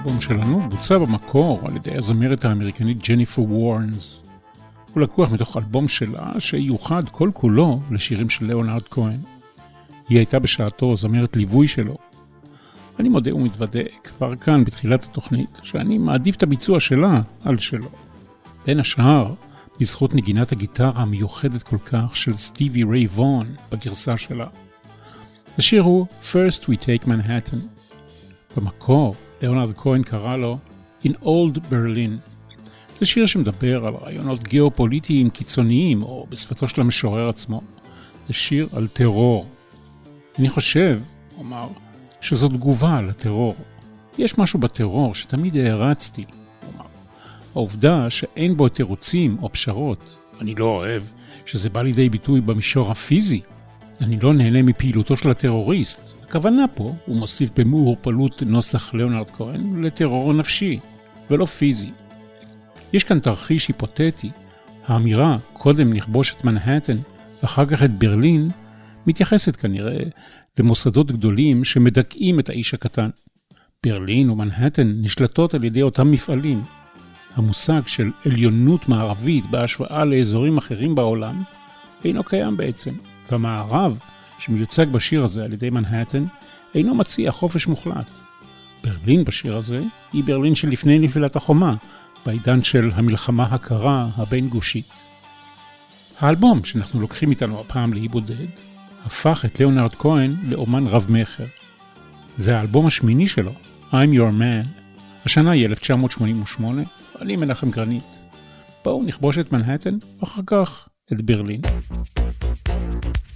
הראשון באלבום שלנו בוצע במקור על ידי הזמרת האמריקנית ג'ניפר וורנס. הוא לקוח מתוך אלבום שלה שיוחד כל כולו לשירים של ליאונרד כהן. היא הייתה בשעתו זמרת ליווי שלו. אני מודה ומתוודה כבר כאן בתחילת התוכנית שאני מעדיף את הביצוע שלה על שלו. בין השאר, בזכות נגינת הגיטרה המיוחדת כל כך של סטיבי ריי וון בגרסה שלה. השיר הוא First We Take Manhattan. במקור, ליאונרד כהן קרא לו In Old Berlin. זה שיר שמדבר על רעיונות גיאופוליטיים קיצוניים, או בשפתו של המשורר עצמו. זה שיר על טרור. אני חושב, אמר, שזו תגובה לטרור. יש משהו בטרור שתמיד הערצתי, אמר. העובדה שאין בו תירוצים או פשרות, אני לא אוהב שזה בא לידי ביטוי במישור הפיזי. אני לא נהנה מפעילותו של הטרוריסט, הכוונה פה, הוא מוסיף במעורפלות נוסח ליאונרד כהן, לטרור נפשי, ולא פיזי. יש כאן תרחיש היפותטי. האמירה, קודם נכבוש את מנהטן, ואחר כך את ברלין, מתייחסת כנראה למוסדות גדולים שמדכאים את האיש הקטן. ברלין ומנהטן נשלטות על ידי אותם מפעלים. המושג של עליונות מערבית בהשוואה לאזורים אחרים בעולם אינו קיים בעצם, והמערב שמיוצג בשיר הזה על ידי מנהטן, אינו מציע חופש מוחלט. ברלין בשיר הזה היא ברלין שלפני נפילת החומה, בעידן של המלחמה הקרה הבין-גושית. האלבום שאנחנו לוקחים איתנו הפעם לאי בודד, הפך את ליאונרד כהן לאומן רב-מכר. זה האלבום השמיני שלו, I'm Your Man. השנה היא 1988, אני מנחם גרנית. בואו נכבוש את מנהטן, ואחר כך את ברלין. Thank you.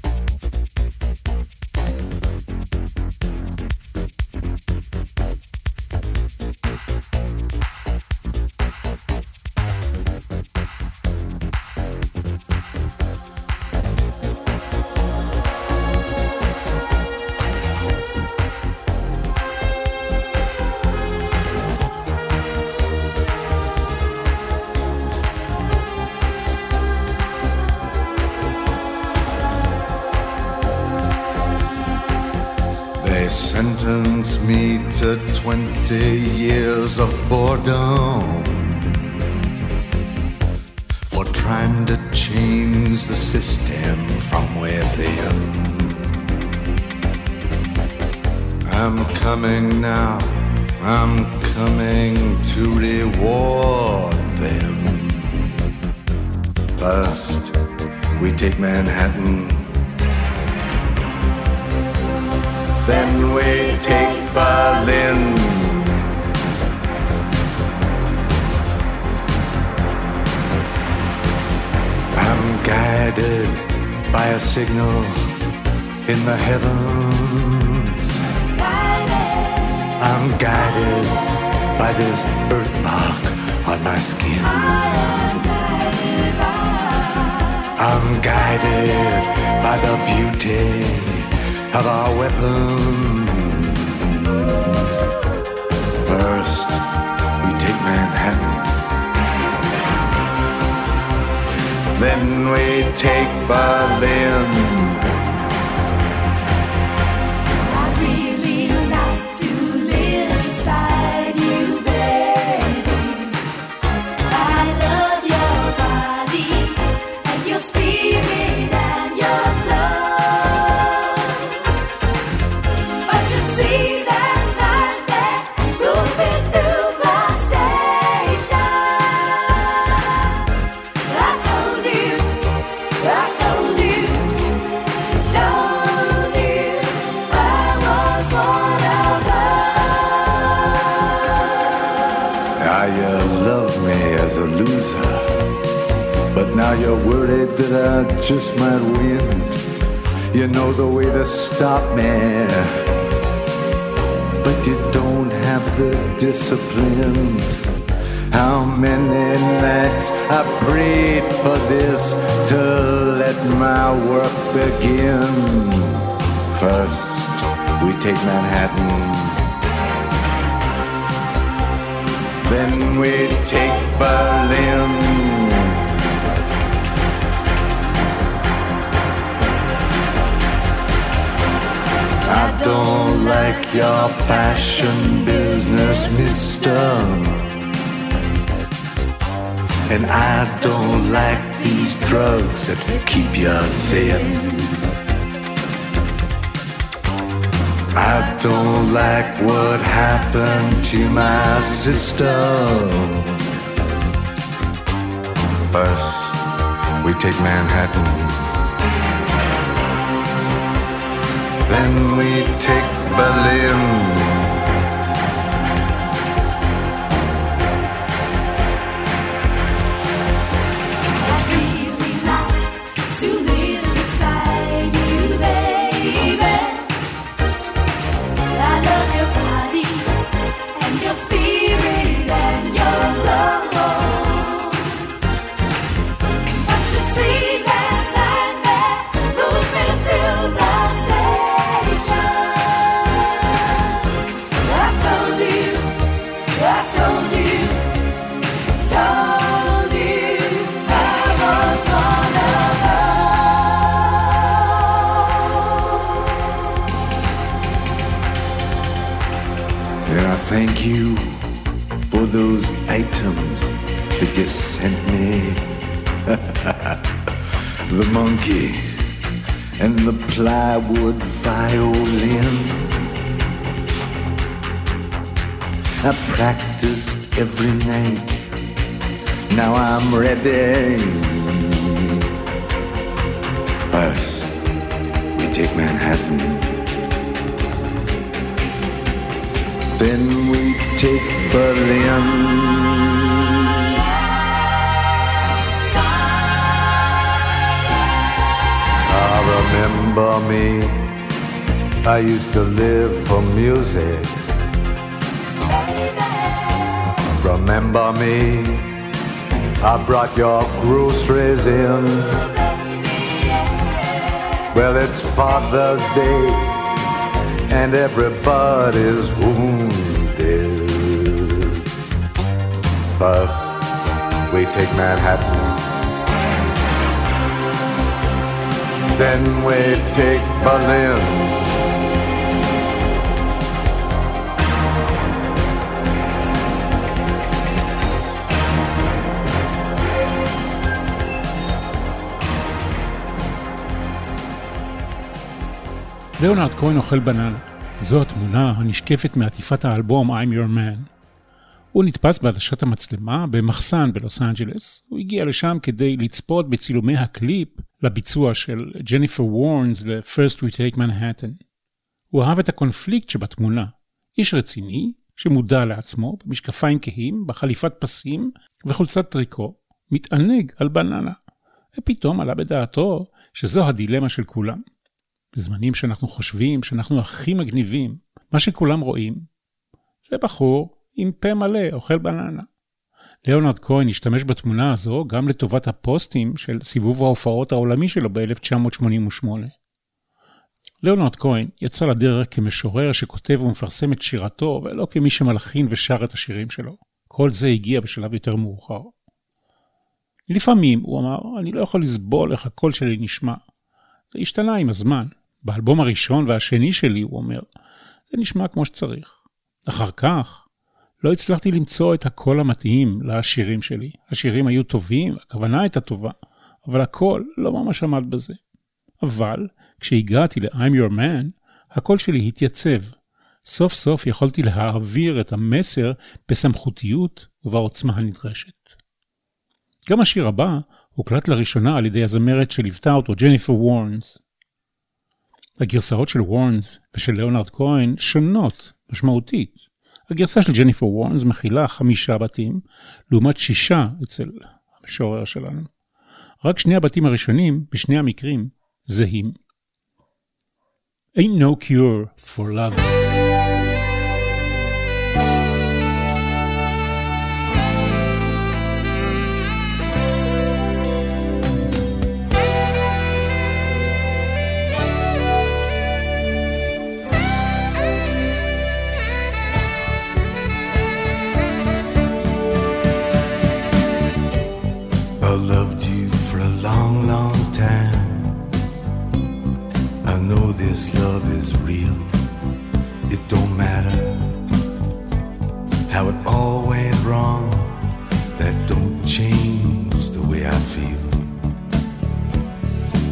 20 years of boredom for trying to change the system from within. I'm coming now, I'm coming to reward them. First, we take Manhattan. Then we take Berlin. I'm guided by a signal in the heavens. I'm guided by this birthmark on my skin. I'm guided by the beauty of our weapons. Manhattan. Then we take Berlin. But now you're worried that I just might win. You know the way to stop me. But you don't have the discipline. How many nights I prayed for this to let my work begin. First, we take Manhattan. Then we take Berlin. I don't like your fashion business, mister. And I don't like these drugs that keep you thin. Don't like what happened to my sister. First, we take Manhattan. Then we take Berlin. Monkey and the plywood violin. I practiced every night. Now I'm ready. First, we take Manhattan. Then we take Berlin. Remember me. I used to live for music. Remember me. I brought your groceries in. Well, it's Father's Day, and everybody's wounded. First, we take Manhattan. Then we take Berlin. ליאונרד כהן אוכל בננה. זו התמונה הנשקפת מעטיפת האלבום I'm Your Man. הוא נתפס בעדשת המצלמה במחסן בלוס אנג'לס. הוא הגיע לשם כדי לצפות בצילומי הקליפ לביצוע של ג'ניפר וורנס ל-First We Take Manhattan. הוא אהב את הקונפליקט שבתמונה. איש רציני, שמודע לעצמו, במשקפיים כהים, בחליפת פסים וחולצת טריקו, מתענג על בננה. ופתאום עלה בדעתו שזו הדילמה של כולם. בזמנים שאנחנו חושבים שאנחנו הכי מגניבים, מה שכולם רואים, זה בחור עם פה מלא אוכל בננה. ליאונרד כהן השתמש בתמונה הזו גם לטובת הפוסטים של סיבוב ההופעות העולמי שלו ב-1988. ליאונרד כהן יצא לדרך כמשורר שכותב ומפרסם את שירתו, ולא כמי שמלחין ושר את השירים שלו. כל זה הגיע בשלב יותר מאוחר. לפעמים, הוא אמר, אני לא יכול לסבול איך הקול שלי נשמע. זה השתנה עם הזמן. באלבום הראשון והשני שלי, הוא אומר, זה נשמע כמו שצריך. אחר כך, לא הצלחתי למצוא את הקול המתאים לשירים שלי. השירים היו טובים, הכוונה הייתה טובה, אבל הקול לא ממש עמד בזה. אבל כשהגעתי ל-I'm Your Man, הקול שלי התייצב. סוף סוף יכולתי להעביר את המסר בסמכותיות ובעוצמה הנדרשת. גם השיר הבא הוקלט לראשונה על ידי הזמרת שליוותה אותו, ג'ניפר וורנס. הגרסאות של וורנס ושל ליאונרד כהן שונות משמעותית. הגרסה של ג'ניפר וורנס מכילה חמישה בתים, לעומת שישה אצל המשורר שלנו. רק שני הבתים הראשונים, בשני המקרים, זהים. Ain't no cure for love.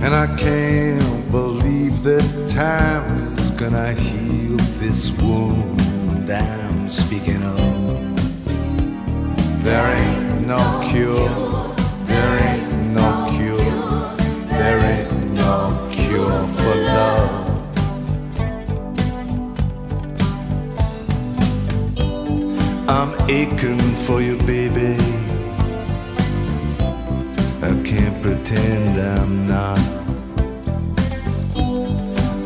And I can't believe that time is gonna heal this wound I'm speaking of. There ain't no cure, there ain't no cure, there ain't no cure for love. I'm aching for you, baby. I can't pretend I'm not.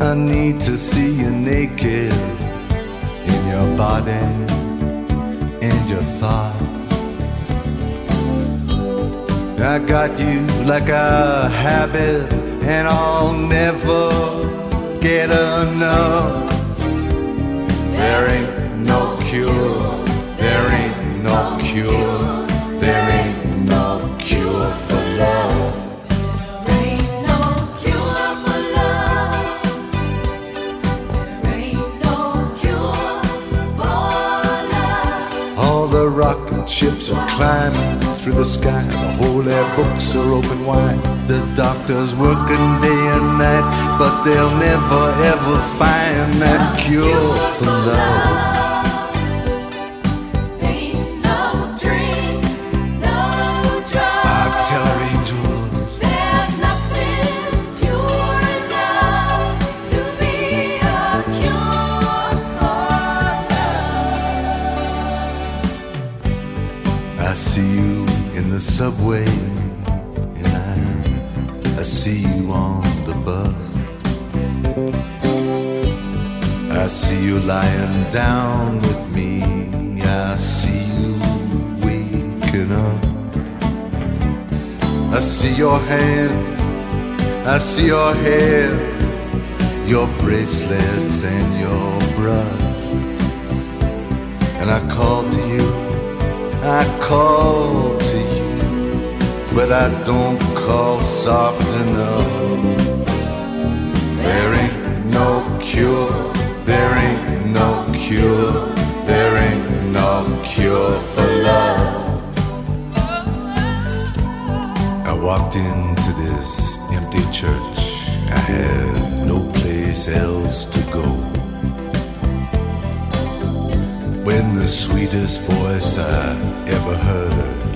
I need to see you naked in your body and your thought. I got you like a habit, and I'll never get enough. There ain't no cure, there ain't no cure. Ships are climbing through the sky. The whole air books are open wide. The doctors working day and night, but they'll never ever find that cure for love. Your hair, your bracelets and your brush. And I call to you. I call to you but I don't call soft enough. There ain't no cure, there ain't no cure, walked into this empty church, I had no place else to go. When the sweetest voice I ever heard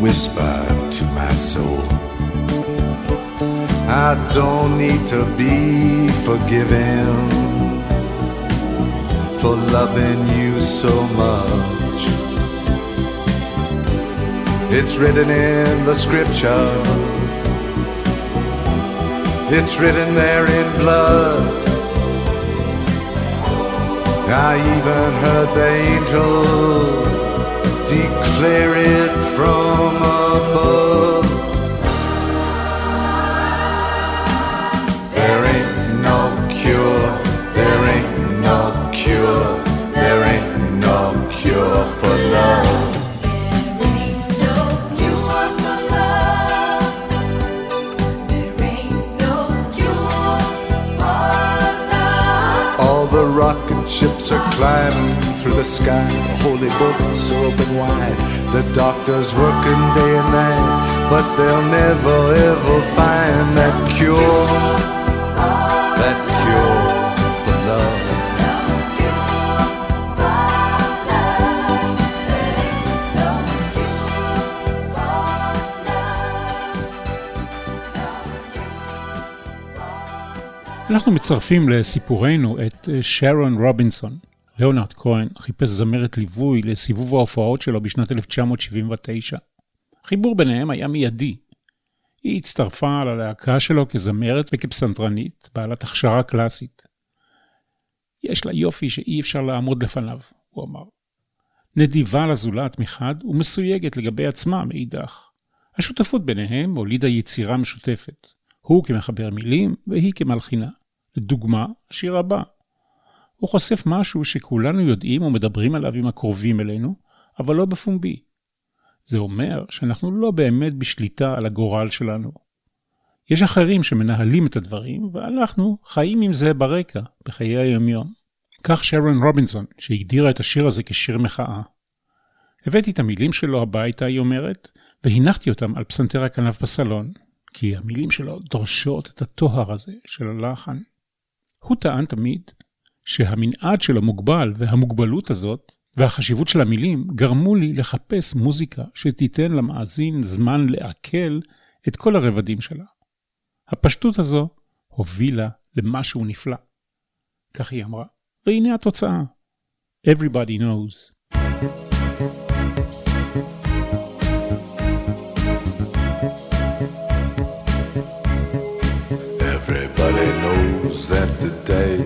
whispered to my soul. I don't need to be forgiven for loving you so much. It's written in the scriptures, it's written there in blood. I even heard the angels declare it from above. There ain't no cure, there ain't no cure, there ain't no cure for love. Ships are climbing through the sky. The holy books are open wide. The doctors working day and night, but they'll never ever find that cure. That אנחנו מצרפים לסיפורנו את שרון רובינסון. ליאונרד כהן חיפש זמרת ליווי לסיבוב ההופעות שלו בשנת 1979. החיבור ביניהם היה מיידי. היא הצטרפה ללהקה שלו כזמרת וכפסנתרנית, בעלת הכשרה קלאסית. יש לה יופי שאי אפשר לעמוד לפניו, הוא אמר. נדיבה לזולת מחד ומסויגת לגבי עצמה מאידך. השותפות ביניהם הולידה יצירה משותפת. הוא כמחבר מילים והיא כמלחינה. לדוגמה, השיר הבא. הוא חושף משהו שכולנו יודעים ומדברים עליו עם הקרובים אלינו, אבל לא בפומבי. זה אומר שאנחנו לא באמת בשליטה על הגורל שלנו. יש אחרים שמנהלים את הדברים, ואנחנו חיים עם זה ברקע, בחיי היומיום. כך שרון רובינסון, שהגדירה את השיר הזה כשיר מחאה. הבאתי את המילים שלו הביתה, היא אומרת, והנחתי אותם על פסנתר הכנף בסלון, כי המילים שלו דורשות את הטוהר הזה של הלחן. הוא טען תמיד שהמנעד שלו מוגבל, והמוגבלות הזאת, והחשיבות של המילים, גרמו לי לחפש מוזיקה שתיתן למאזין זמן לעכל את כל הרבדים שלה. הפשטות הזו הובילה למשהו נפלא. כך היא אמרה, והנה התוצאה. Everybody knows.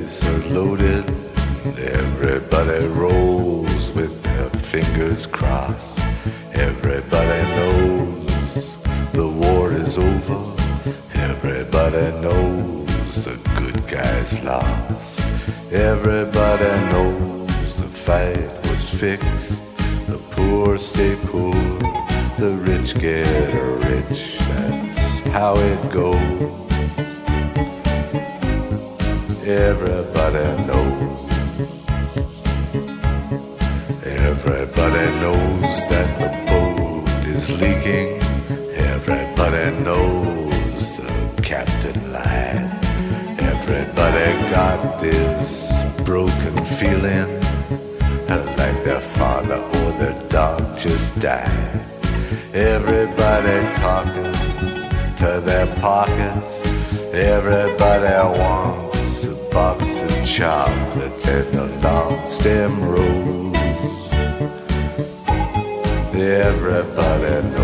Are loaded. Everybody rolls with their fingers crossed. Everybody knows the war is over. Everybody knows the good guys lost. Everybody knows the fight was fixed. The poor stay poor, the rich get rich. That's how it goes. Everybody got this broken feeling like their father or their dog just died. Everybody talking to their pockets. Everybody wants a box of chocolates and a long stem rose. Everybody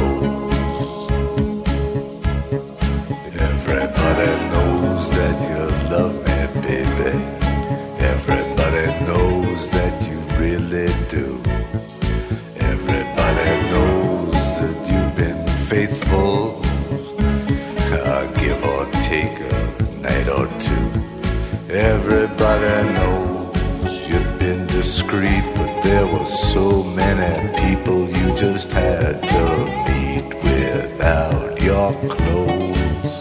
so many people you just had to meet without your clothes.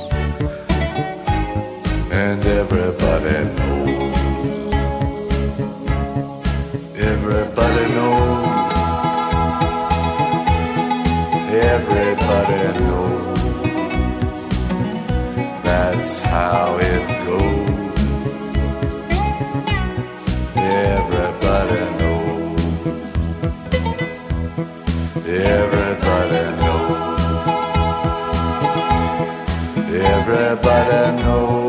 And everybody knows. Everybody knows. Everybody knows. That's how it goes. Everybody knows.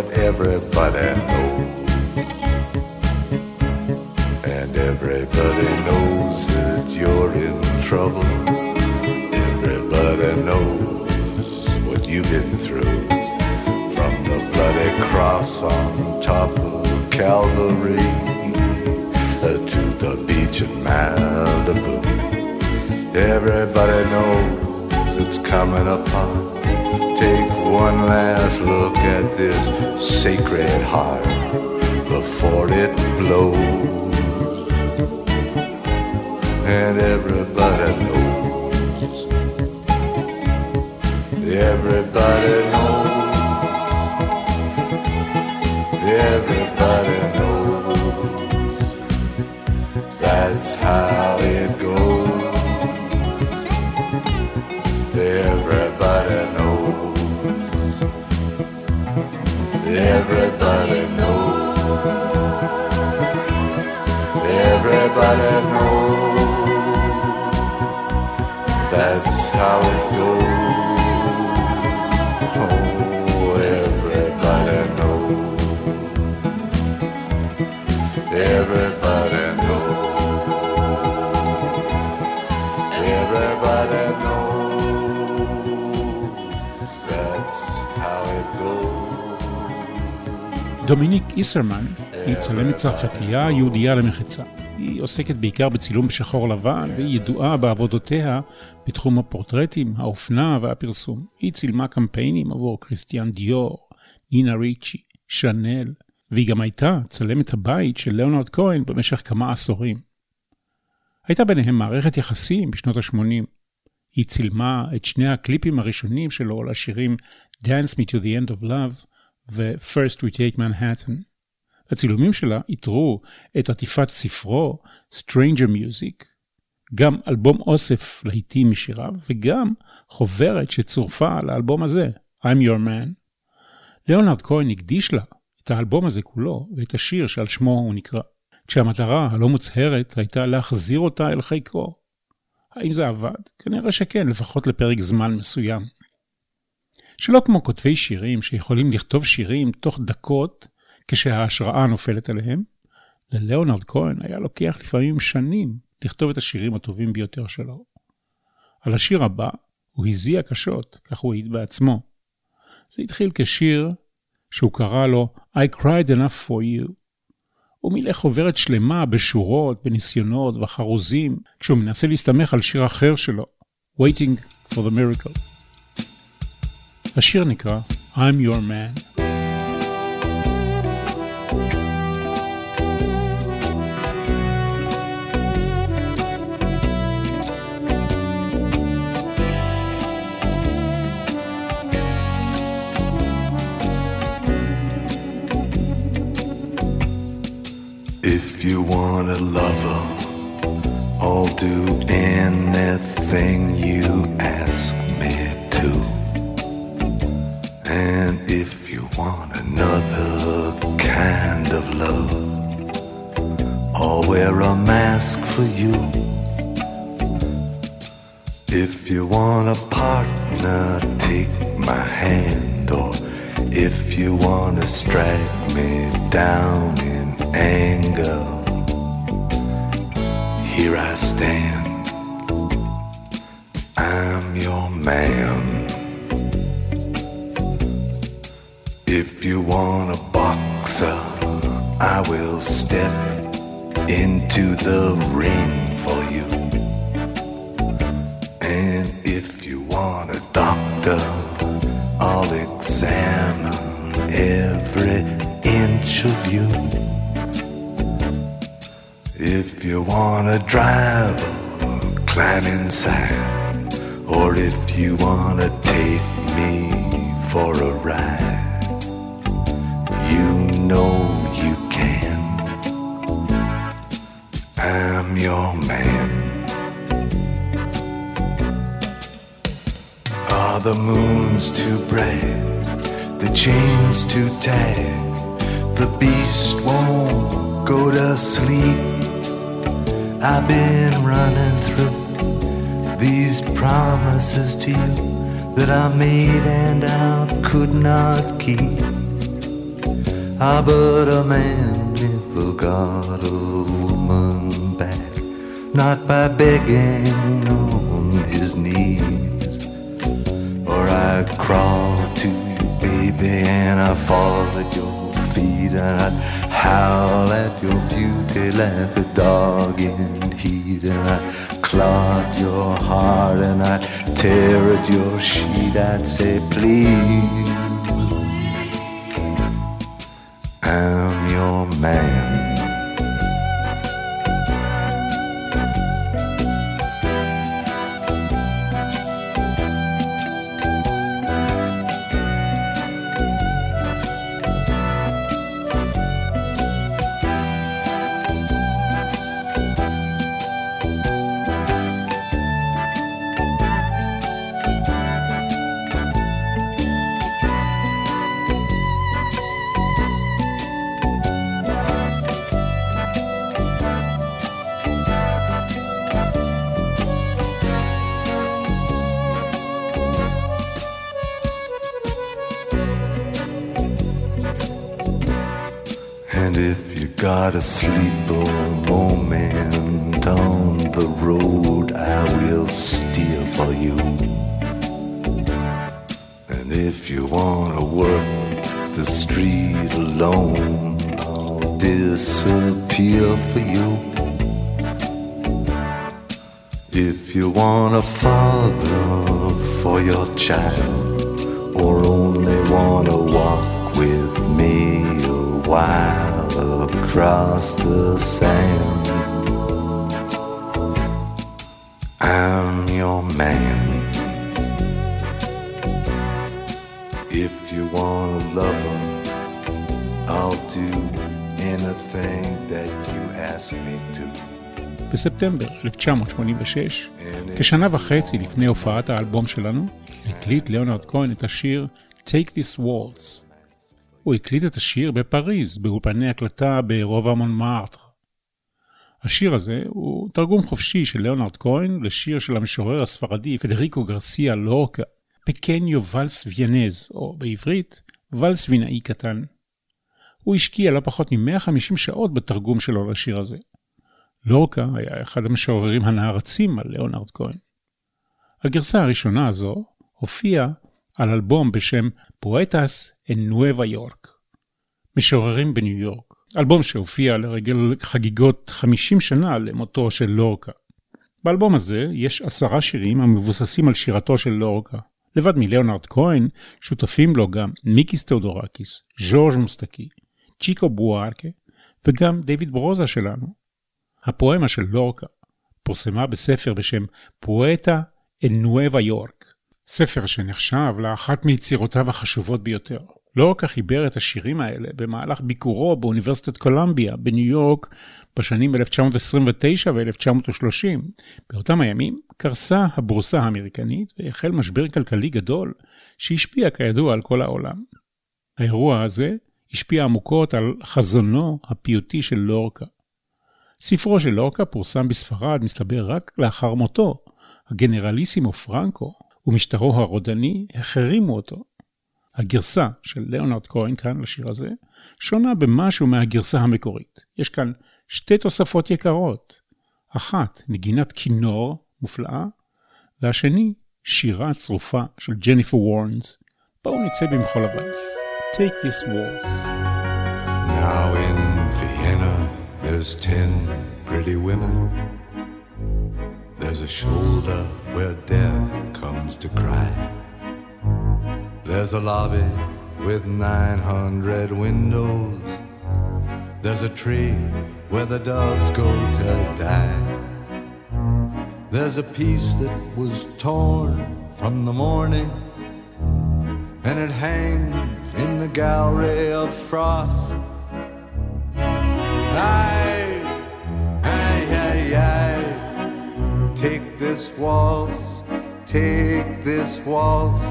What everybody knows. And everybody knows that you're in trouble. Everybody knows what you've been through. From the bloody cross on top of Calvary uh, to the beach in Malibu. Everybody knows it's coming apart. One last look at this sacred heart before it blows. And everybody knows. Everybody knows. Everybody knows. That's how it goes. Everybody knows. Everybody knows. That's how it goes. דומיניק איסרמן היא צלמת צרפתייה יהודייה למחצה. היא עוסקת בעיקר בצילום בשחור לבן, והיא ידועה בעבודותיה בתחום הפורטרטים, האופנה והפרסום. היא צילמה קמפיינים עבור כריסטיאן דיור, נינה ריצ'י, שאנל, והיא גם הייתה צלמת הבית של ליאונרד כהן במשך כמה עשורים. הייתה ביניהם מערכת יחסים בשנות ה-80. היא צילמה את שני הקליפים הראשונים שלו לשירים Dance Me to the End of Love ו-First We Take Manhattan. הצילומים שלה איתרו את עטיפת ספרו Stranger Music, גם אלבום אוסף להיטים משיריו, וגם חוברת שצורפה לאלבום הזה, I'm Your Man. ליאונרד כהן הקדיש לה את האלבום הזה כולו ואת השיר שעל שמו הוא נקרא, כשהמטרה הלא מוצהרת הייתה להחזיר אותה אל חיקו. האם זה עבד? כנראה שכן, לפחות לפרק זמן מסוים. שלא כמו כותבי שירים שיכולים לכתוב שירים תוך דקות כשההשראה נופלת עליהם, לליאונרד כהן היה לוקח לפעמים שנים לכתוב את השירים הטובים ביותר שלו. על השיר הבא הוא הזיע קשות, כך הוא העיד בעצמו. זה התחיל כשיר שהוא קרא לו I cried enough for you. הוא מילא חוברת שלמה בשורות, בניסיונות וחרוזים, כשהוא מנסה להסתמך על שיר אחר שלו, Waiting for the Miracle. השיר נקרא I'm Your Man. If you want a lover, I'll do anything you ask me to. and if you want another kind of love, I'll wear a mask for you. If you want a partner, take my hand, or if you want to strike me down in anger, here I stand. I'm your man. If you want a boxer, I will step into the ring for you. And if you want a doctor, I'll examine every inch of you. If you want a driver, climb inside. Or if you wanna take me for a ride, your man. Are the moons too bright? The chains too tight? The beast won't go to sleep. I've been running through these promises to you that I made and I could not keep. Ah, but a man never got a woman not by begging on his knees. Or I'd crawl to you, baby, and I'd fall at your feet, and I'd howl at your beauty like a dog in heat, and I'd clog your heart, and I'd tear at your sheet. I'd say, please. I'm your man. child, or only wanna walk with me a while across the sand, I'm your man. If you want a lover, I'll do anything that you ask me to. בספטמבר 1986, כשנה וחצי לפני הופעת האלבום שלנו, הקליט ליאונרד כהן את השיר Take This Waltz. הוא הקליט את השיר בפריז, באולפני הקלטה ברובע מונמרטר. השיר הזה הוא תרגום חופשי של ליאונרד כהן לשיר של המשורר הספרדי פדריקו גרסיה לורקה, פקניו ואלס ויאנז, או בעברית, ואלס וינאי קטן. הוא השקיע לא פחות מ-150 שעות בתרגום שלו לשיר הזה. לורקה היה אחד המשוררים הנערצים על ליאונרד כהן. הגרסה הראשונה הזו הופיעה על אלבום בשם פואטס אין נואבה יורק, משוררים בניו יורק, אלבום שהופיע לרגל חגיגות 50 שנה למותו של לורקה. באלבום הזה יש עשרה שירים המבוססים על שירתו של לורקה. לבד מליאונרד כהן, שותפים לו גם מיקיס תאודורקיס, ז'ורג' מוסטקי, צ'יקו בוארקה וגם דיוויד ברוזה שלנו. הפואמה של לורקה פורסמה בספר בשם פואטה אין נואבה יורק, ספר שנחשב לאחת מיצירותיו החשובות ביותר. לורקה חיבר את השירים האלה במהלך ביקורו באוניברסיטת קולומביה בניו יורק בשנים 1929 ו-1930. באותם הימים קרסה הבורסה האמריקנית והחל משבר כלכלי גדול שהשפיע כידוע על כל העולם. האירוע הזה השפיע עמוקות על חזונו הפיוטי של לורקה. ספרו של לורקה פורסם בספרד, מסתבר, רק לאחר מותו. הגנרליסימו פרנקו ומשטרו הרודני החרימו אותו. הגרסה של ליאונרד כהן כאן לשיר הזה שונה במשהו מהגרסה המקורית. יש כאן שתי תוספות יקרות. אחת, נגינת כינור מופלאה, והשני, שירה צרופה של ג'ניפר וורנס. בואו נצא במחול הוואלס. Take this waltz. Now in Vienna, there's ten pretty women. There's a shoulder where death comes to cry. There's a lobby with 900 windows. There's a tree where the doves go to die. There's a piece that was torn from the morning, and it hangs in the gallery of frost. Aye, aye, aye, aye. Take this waltz, take this waltz,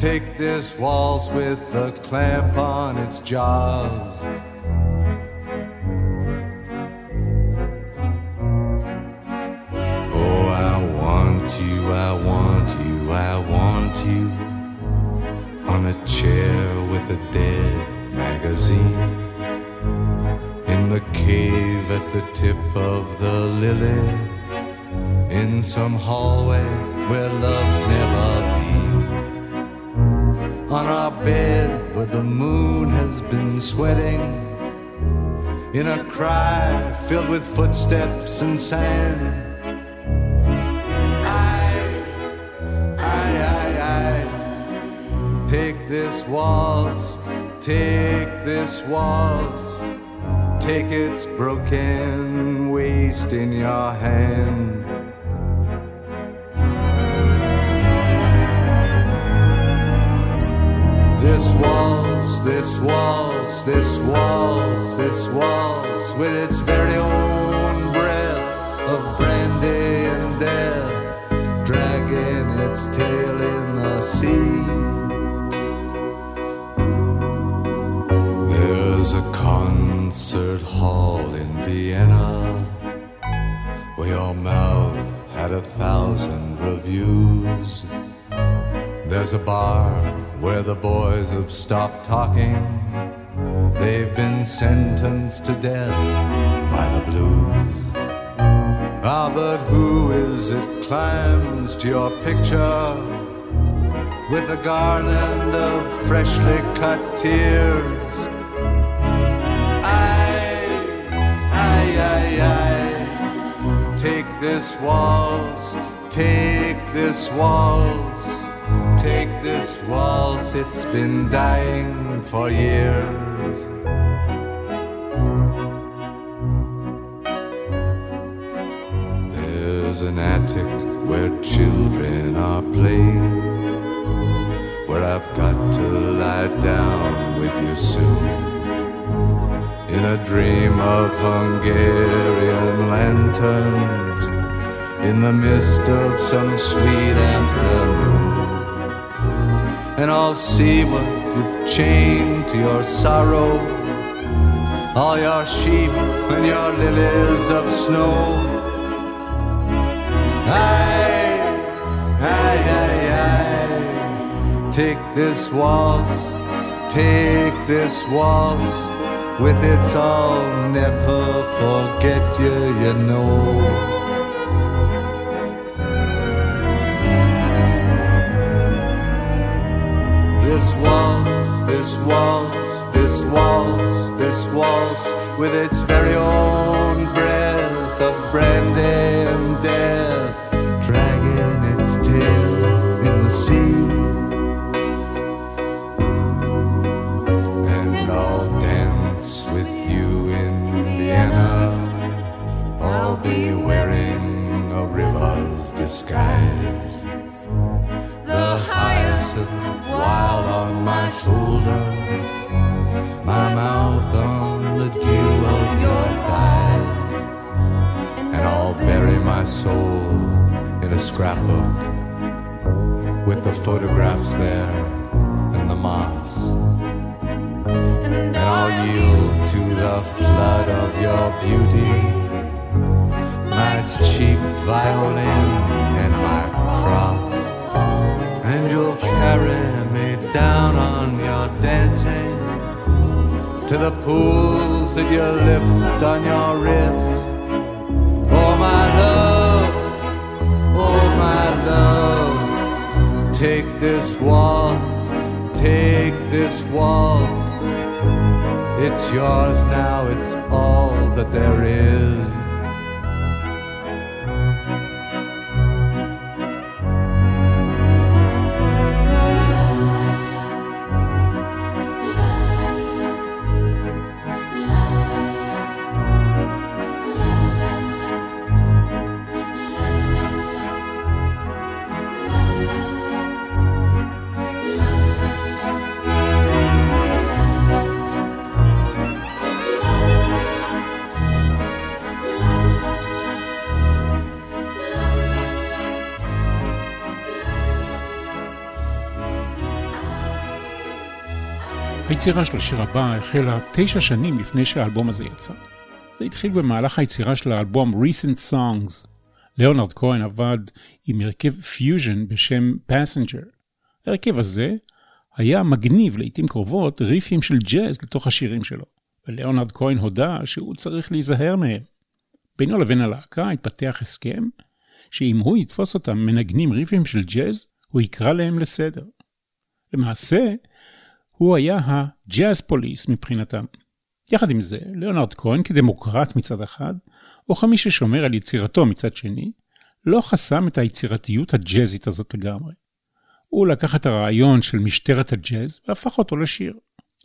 take this waltz with a clamp on its jaws. Oh, I want you, I want you, I want you on a chair with a dead magazine. magazine in the cave at the tip of the lily in some hallway where love's never been. On our bed where the moon has been sweating. In a cry filled with footsteps and sand. I, I, I, Take this waltz, take this waltz, take its broken waist in your hand. This waltz, this waltz, this waltz, this waltz, with its very own breath of brandy and death, dragging its tail in the sea. There's a concert hall in Vienna where your mouth had a thousand reviews. There's a bar where the boys have stopped talking. They've been sentenced to death by the blues. Ah, but who is it climbs to your picture with a garland of freshly cut tears? Take this waltz, take this waltz, take this waltz, it's been dying for years. There's an attic where children are playing, where I've got to lie down with you soon in a dream of Hungarian lanterns in the mist of some sweet afternoon. And I'll see what you've chained to your sorrow, all your sheep and your lilies of snow. Aye, aye, aye, aye. Take this waltz, take this waltz with its I'll never forget you, you know. With its a scrapbook with the photographs there and the moths. And I'll yield to the flood of your beauty my cheap violin and my cross. And you'll carry me down on your dancing to the pools that you lift on your wrist. My love, take this waltz, take this waltz. It's yours now, it's all that there is. היצירה של השיר הבא החלה תשע שנים לפני שהאלבום הזה יצא. זה התחיל במהלך היצירה של האלבום Recent Songs. ליאונרד כהן עבד עם הרכב פיוז'ן בשם Passenger. ההרכב הזה היה מגניב לעיתים קרובות ריפים של ג'אז לתוך השירים שלו, וליאונרד כהן הודה שהוא צריך להיזהר מהם. בינו לבין הלהקה התפתח הסכם שאם הוא יתפוס אותם מנגנים ריפים של ג'אז, הוא יקרא להם לסדר. למעשה, הוא היה הג'אז פוליס מבחינתם. יחד עם זה, ליאונרד כהן כדמוקרט מצד אחד, או כמי ששומר על יצירתו מצד שני, לא חסם את היצירתיות הג'אזית הזאת לגמרי. הוא לקח את הרעיון של משטרת הג'אז והפך אותו לשיר.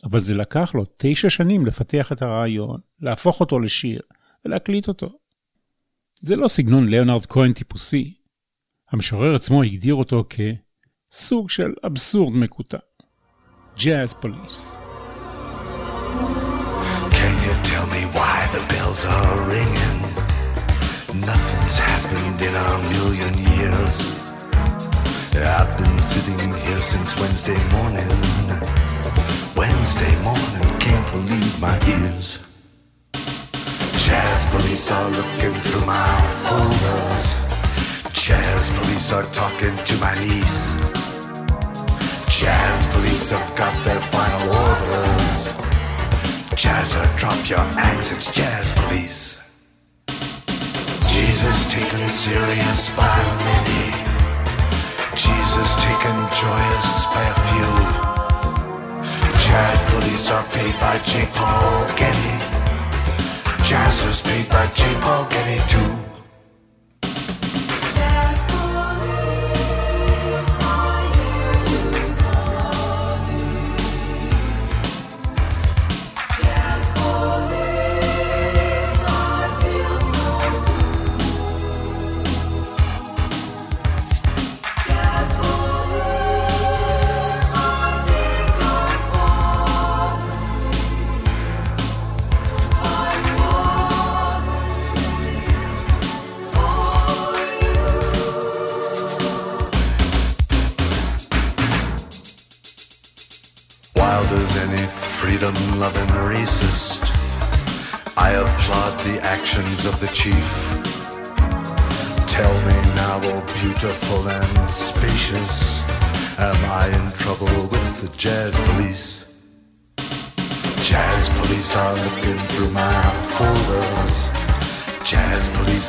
אבל זה לקח לו תשע שנים לפתח את הרעיון, להפוך אותו לשיר ולהקליט אותו. זה לא סגנון ליאונרד כהן טיפוסי. המשורר עצמו הגדיר אותו כסוג של אבסורד מקוטע. Jazz Police. Can you tell me why the bells are ringing? Nothing's happened in a million years. I've been sitting here since Wednesday morning. Wednesday morning, can't believe my ears. Jazz police are looking through my folders. Jazz police are talking to my niece. Jazz police have got their final orders. Jazzer, drop your axe, it's jazz police. Jesus taken serious by many. Jesus taken joyous by a few. Jazz police are paid by J. Paul Getty. Jazzers paid by J. Paul Getty too.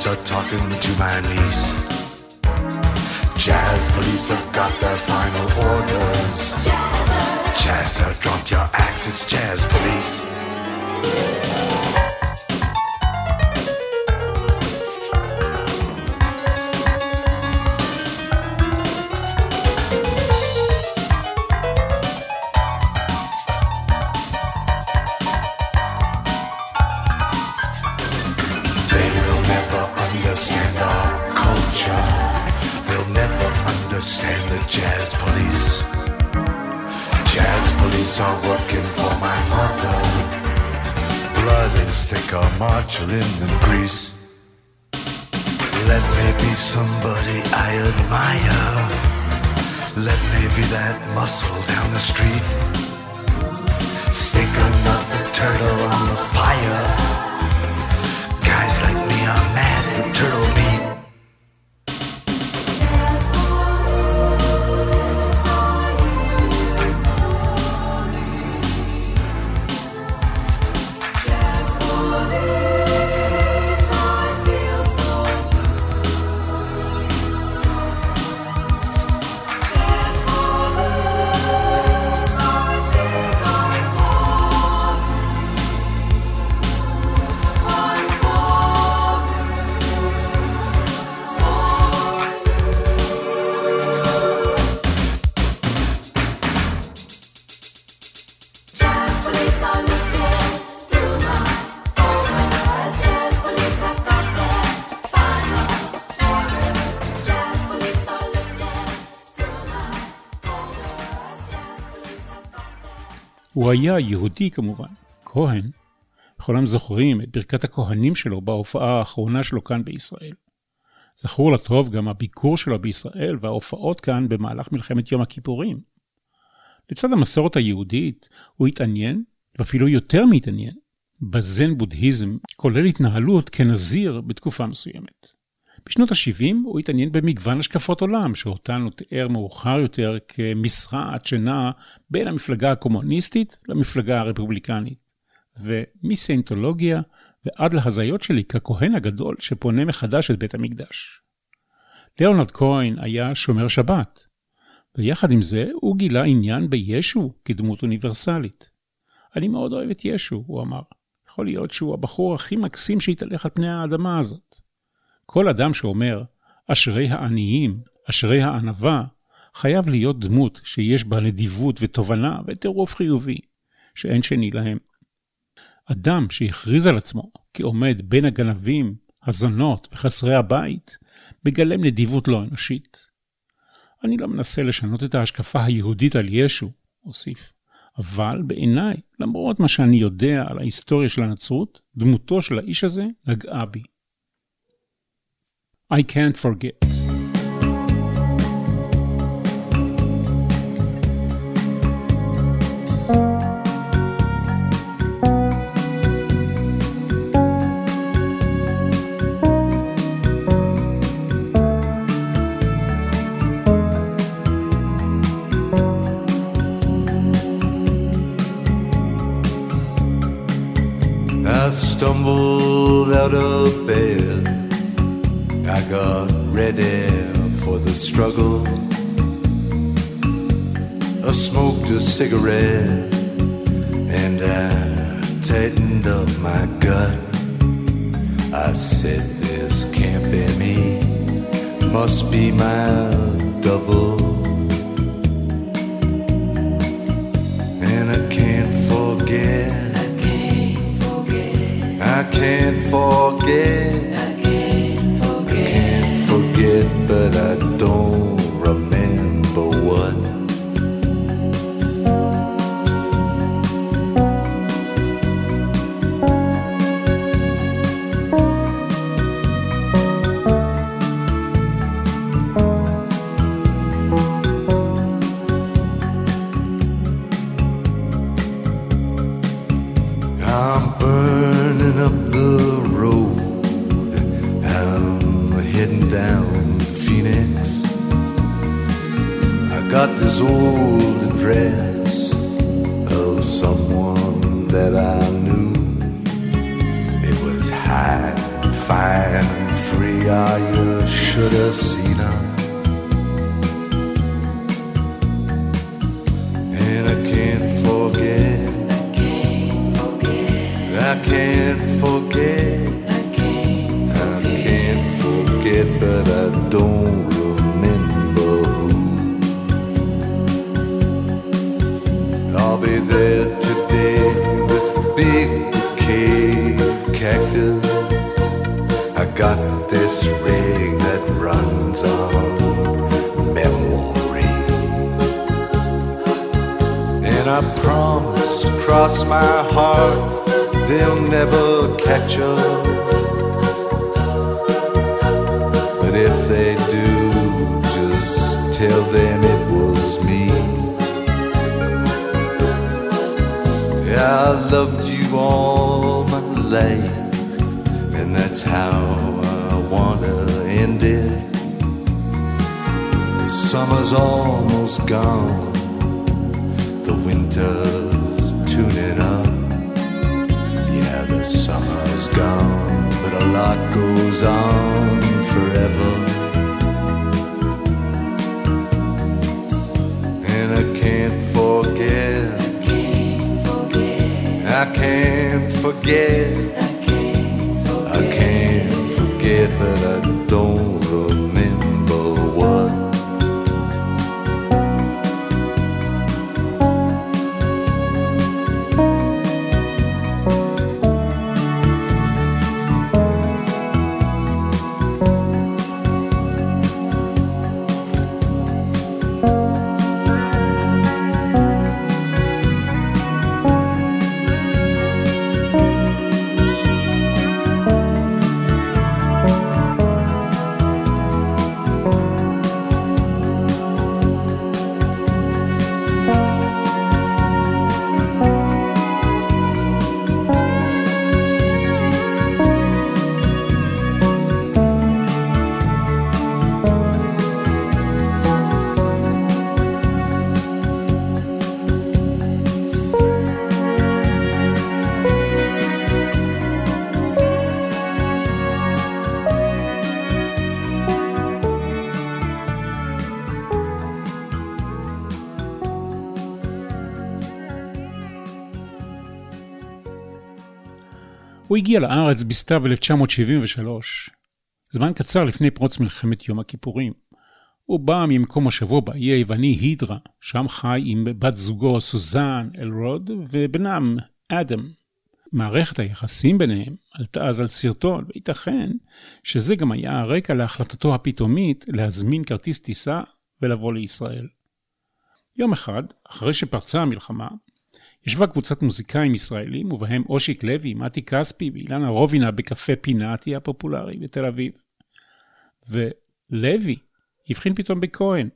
Are talking to my niece. Jazz police have got their final orders. Jazzer, drop your axe, it's jazz police. Margarine than grease. Let me be somebody I admire. Let me be that muscle down the street. Stick another turtle on the fire. Guys like me are mad הוא היה יהודי כמובן, כהן. כולם זוכרים את ברכת הכהנים שלו בהופעה האחרונה שלו כאן בישראל. זכור לטוב גם הביקור שלו בישראל וההופעות כאן במהלך מלחמת יום הכיפורים. לצד המסורת היהודית, הוא התעניין, ואפילו יותר מהתעניין, בזן בודהיזם, כולל התנהלות כנזיר בתקופה מסוימת. בשנות ה-70 הוא התעניין במגוון השקפות עולם, שאותן הוא תיאר מאוחר יותר כמשרעת שנעה בין המפלגה הקומוניסטית למפלגה הרפובליקנית. ומסיינטולוגיה ועד להזיות שלי ככהן הגדול שפונה מחדש את בית המקדש. ליאונרד כהן היה שומר שבת, ויחד עם זה הוא גילה עניין בישו כדמות אוניברסלית. אני מאוד אוהב את ישו, הוא אמר. יכול להיות שהוא הבחור הכי מקסים שהתהלך על פני האדמה הזאת. כל אדם שאומר, אשרי העניים, אשרי הענווה, חייב להיות דמות שיש בה נדיבות ותובנה וטירוף חיובי, שאין שני להם. אדם שהכריז על עצמו כעומד בין הגנבים, הזונות וחסרי הבית, מגלם נדיבות לא אנושית. אני לא מנסה לשנות את ההשקפה היהודית על ישו, הוסיף, אבל בעיניי, למרות מה שאני יודע על ההיסטוריה של הנצרות, דמותו של האיש הזה נגעה בי. I can't forget. I can't forget. I can't forget, but I I loved you all my life, and that's how I wanna end it. The summer's almost gone, the winter's tuning up. Yeah, the summer's gone, but a lot goes on forever. I can't forget. I can't forget, but I don't remember הוא הגיע לארץ בסתיו 1973, זמן קצר לפני פרוץ מלחמת יום הכיפורים. הוא בא ממקום מושבו באי היווני הידרה, שם חי עם בת זוגו סוזן אלרוד ובנם אדם. מערכת היחסים ביניהם עלתה אז על סרטון, וייתכן שזה גם היה הרקע להחלטתו הפתאומית להזמין כרטיס טיסה ולבוא לישראל. יום אחד, אחרי שפרצה המלחמה, ישבה קבוצת מוזיקאים ישראלים, ובהם אושיק לוי, מתי כספי ואילנה רובינה בקפה פינאטי הפופולרי בתל אביב. ולוי הבחין פתאום בכהן.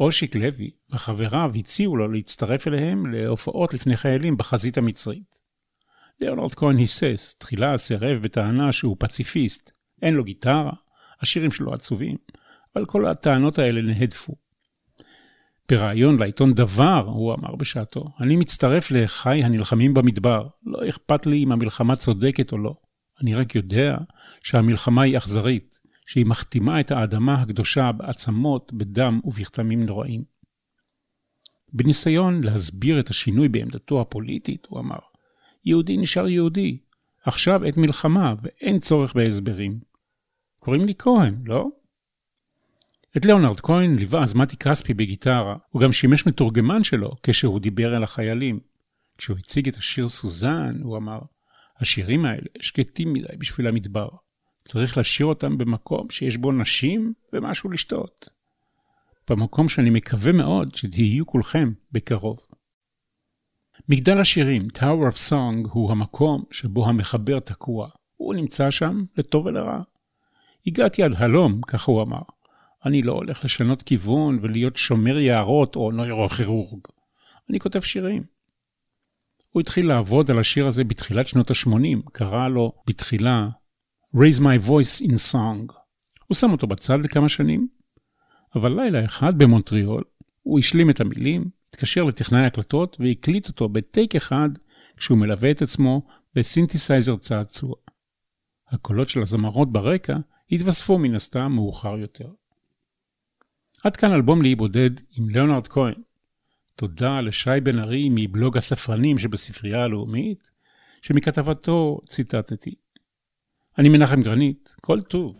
אושיק לוי וחבריו הציעו לו להצטרף אליהם להופעות לפני חיילים בחזית המצרית. ליאונרד כהן היסס, תחילה סירב בטענה שהוא פציפיסט, אין לו גיטרה, השירים שלו עצובים, אבל כל הטענות האלה נהדפו. בריאיון לעיתון דבר, הוא אמר בשעתו, אני מצטרף לאחיי הנלחמים במדבר, לא אכפת לי אם המלחמה צודקת או לא. אני רק יודע שהמלחמה היא אכזרית, שהיא מחתימה את האדמה הקדושה בעצמות, בדם ובכתמים נוראים. בניסיון להסביר את השינוי בעמדתו הפוליטית, הוא אמר, יהודי נשאר יהודי, עכשיו עת מלחמה ואין צורך בהסברים. קוראים לי כהן, לא? את ליאונרד כהן ליווה אז מתי כספי בגיטרה, הוא גם שימש מתורגמן שלו כשהוא דיבר אל החיילים. כשהוא הציג את השיר סוזן, הוא אמר, השירים האלה שקטים מדי בשביל המדבר. צריך לשיר אותם במקום שיש בו נשים ומשהו לשתות. במקום שאני מקווה מאוד שתהיו כולכם בקרוב. מגדל השירים, Tower of Song, הוא המקום שבו המחבר תקוע. הוא נמצא שם לטוב ולרע. הגעתי עד הלום, ככה הוא אמר. אני לא הולך לשנות כיוון ולהיות שומר יערות או נוירוכירורג. אני כותב שירים. הוא התחיל לעבוד על השיר הזה בתחילת שנות ה-80, קרא לו בתחילה Raise My Voice in Song. הוא שם אותו בצד לכמה שנים, אבל לילה אחד במונטריאול הוא השלים את המילים, התקשר לטכנאי הקלטות והקליט אותו בטייק אחד כשהוא מלווה את עצמו בסינתסייזר צעצוע. הקולות של הזמרות ברקע התווספו מן הסתם מאוחר יותר. עד כאן אלבום לאי בודד עם ליאונרד כהן. תודה לשי בן ארי מבלוג הספרנים שבספרייה הלאומית, שמכתבתו ציטטתי. אני מנחם גרנית, כל טוב.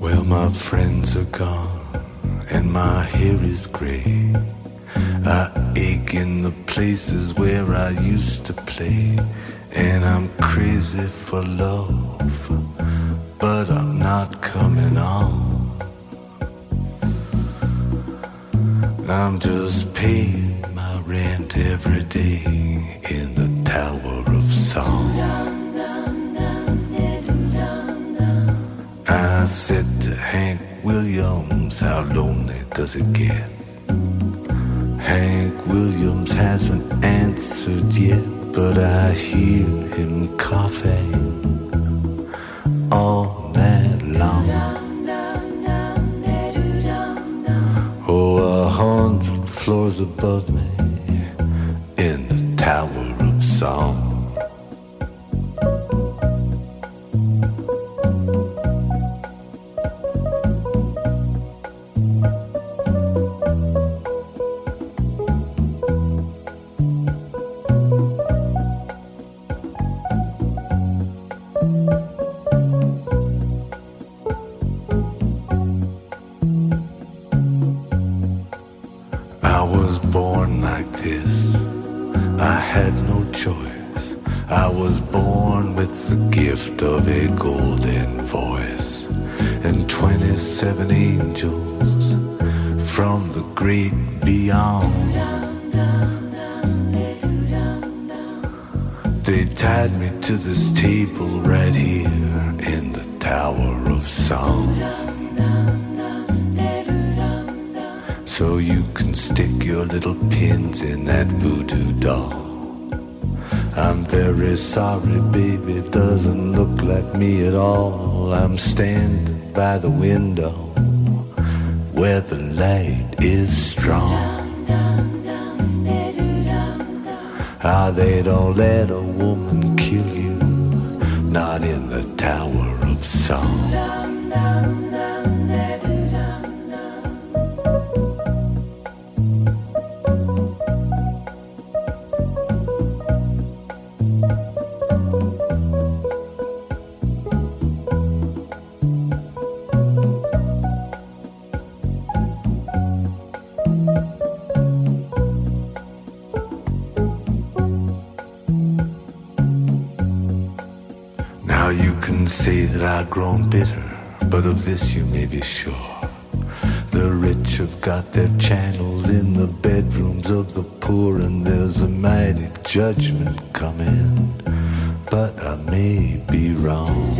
Well, my friends are gone, and my hair is gray. I ache in the places where I used to play, and I'm crazy for love, but I'm not coming on. I'm just paying my rent every day in the Tower of Song. I said to Hank Williams, how lonely does it get? Hank Williams hasn't answered yet, but I hear him coughing all night long. Oh, a hundred floors above me in the Tower of Song. Sorry, baby, doesn't look like me at all. I'm standing by the window where the light is strong. Ah, they don't let a woman kill you, not in the Tower of Song. Grown bitter, but of this you may be sure. The rich have got their channels in the bedrooms of the poor, and there's a mighty judgment coming. But I may be wrong.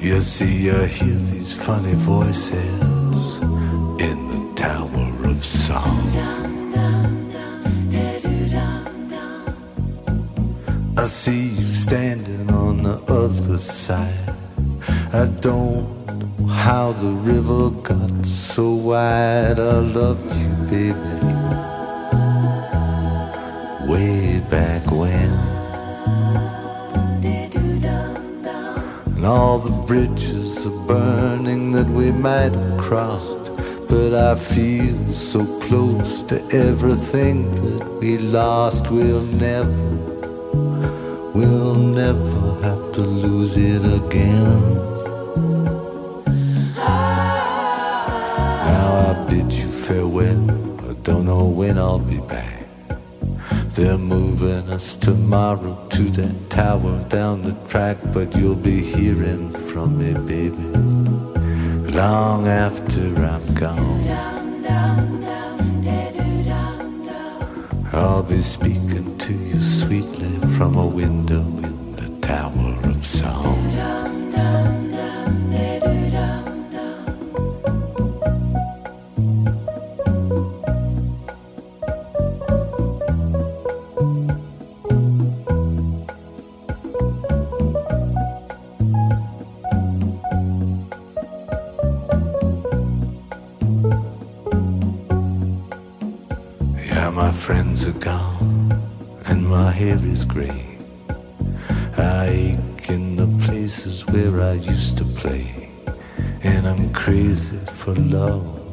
You see, I hear these funny voices in the Tower of Song. I see standing on the other side. I don't know how the river got so wide. I loved you, baby, way back when. And all the bridges are burning that we might have crossed. But I feel so close to everything that we lost. We'll never, never have to lose it again. Now I bid you farewell. I don't know when I'll be back. They're moving us tomorrow to that tower down the track, but you'll be hearing from me, baby, long after I'm gone. I'll be speaking to you sweetly from a window Tower of Song. Yeah, for love,